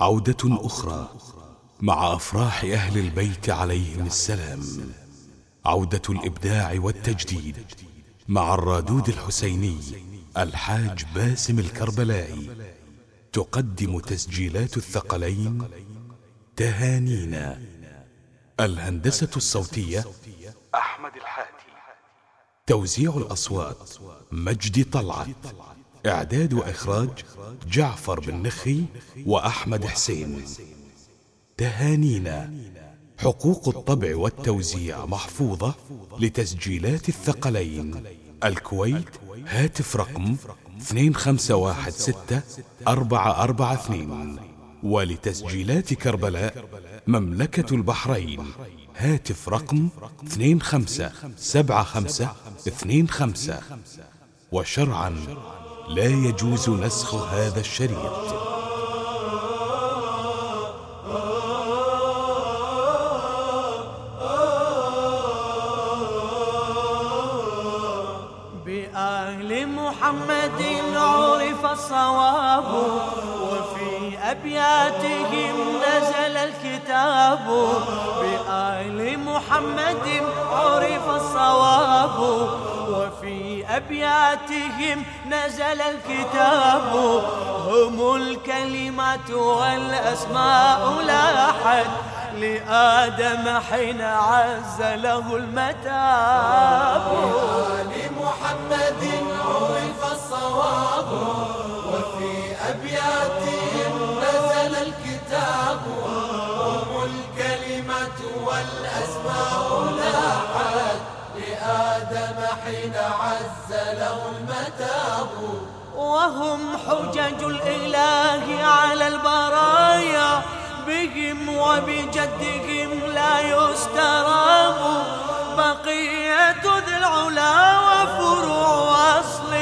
عودة أخرى مع أفراح أهل البيت عليهم السلام. عودة الإبداع والتجديد مع الرادود الحسيني الحاج باسم الكربلائي. تقدم تسجيلات الثقلين تهانينا. الهندسة الصوتية أحمد الحاتي. توزيع الأصوات مجدي طلعت. إعداد وإخراج جعفر بن نخي وأحمد حسين. تهانينا. حقوق الطبع والتوزيع محفوظة لتسجيلات الثقلين. الكويت هاتف رقم 2516 ولتسجيلات كربلاء مملكة البحرين. هاتف رقم 257525 وشرعا لا يجوز نسخ هذا الشريط. بآل محمد عرف الصواب وفي أبياتهم نزل الكتاب. بآل محمد عرف الصواب وفي أبياتهم نزل الكتاب هم الكلمات والأسماء لاحت لآدم حين عز له المتاب. لمحمد عرف الصواب وفي أبياتهم عز له المتاب. وهم حجج الإله على البرايا بهم وبجدهم لا يستراب. بقية ذي العلا وفروع أصل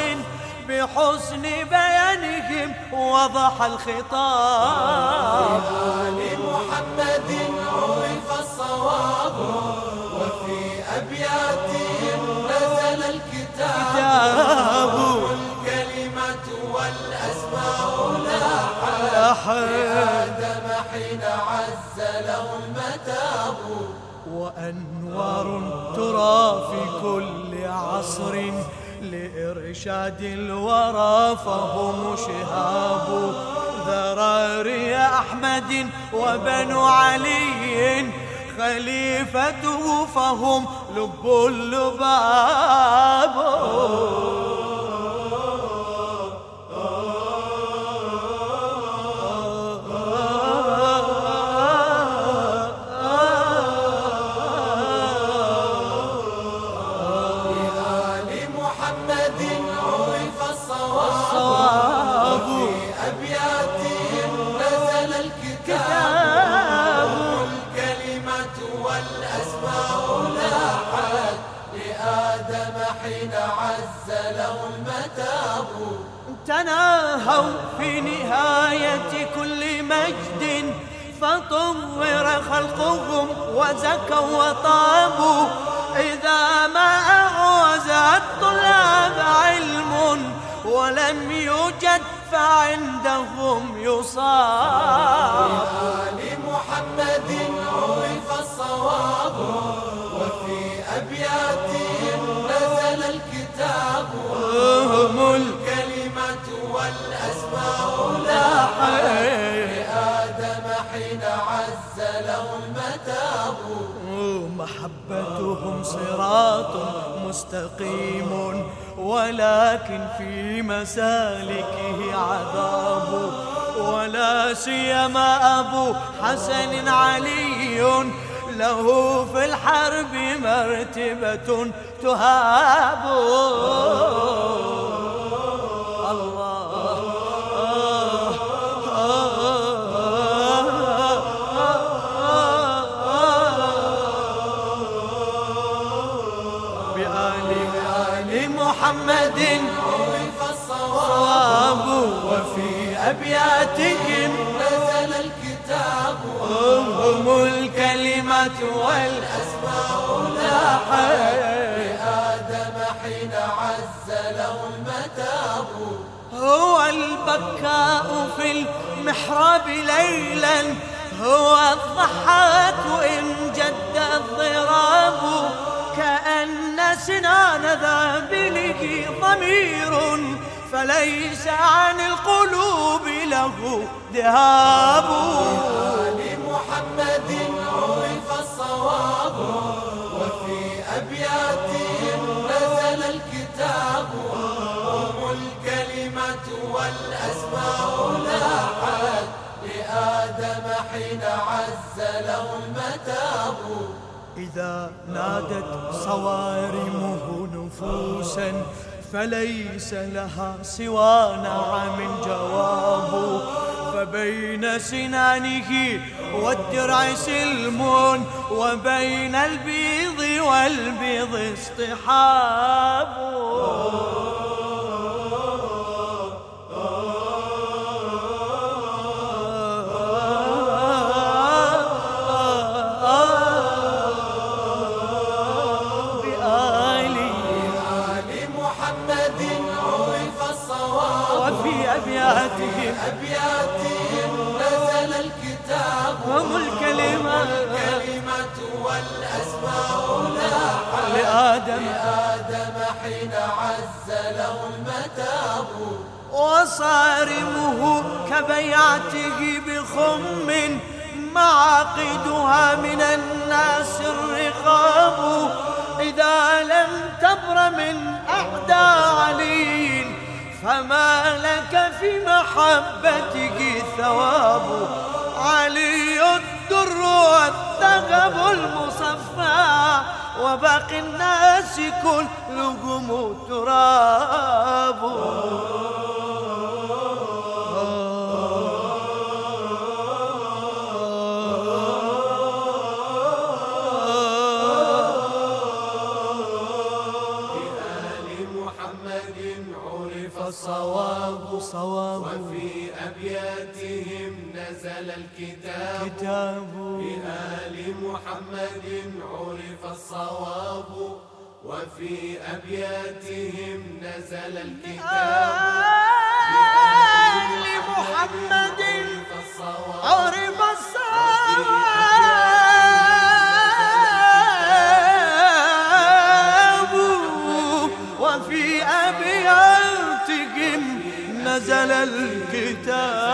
بحسن بيانهم وضح الخطاب. لمحمد عرف الصواب. وفي أبياتهم آدم حين عز له المتاب. وأنوار ترى في كل عصر لإرشاد الورى فهم شهاب. ذراري أحمد وبنو علي خليفته فهم لب اللباب. حين عز له المتاب. تناهوا في نهاية كل مجد فطور خلقهم وزكوا وطابوا. إذا ما أعوز الطلاب علم ولم يوجد فعندهم يصاب. صراط مستقيم ولكن في مسالكه عذاب ولا سيما أبو حسن علي. له في الحرب مرتبة تهاب. أبياتهم نزل الكتاب هم الكلمة والأسماء لاحت لآدم حين عز له المتاب. هو البكاء في المحراب ليلا. هو الضحاك وإن جد الضراب. كأن سنان ذابله ضمير. فليس عن القلوب ذهاب لمحمد عرف الصواب وفي أبياتهم نزل الكتاب هم الكلمة والأسماء لاحت لآدم حين عز له المتاب. إذا نادت صوارمه نفوسا فليس لها سوى نعم جواب. فبين سنانه والدرع سلم وبين البيض والبيض اصطحاب لآدم لآدم حين عز له المتاب وصارمه كبيعته بخم معاقدها من الناس الرقاب. إذا لم تبر من أعداء علي فما لك في محبته ثواب علي الدر والذهب المصفى. وباقي الناس كلهم تراب. الصواب صواب وفي أبياتهم نزل الكتاب. كتاب محمد عرف الصواب وفي أبياتهم نزل الكتاب. بآل محمد عرف الصواب وفي أبياتهم نزل الكتاب.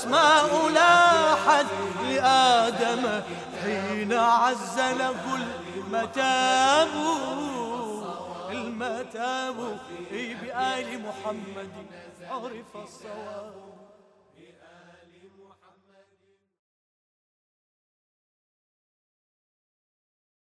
والأسماء لاحت لآدم حين عز له المتاب المتاب بآل محمد عرف الصواب.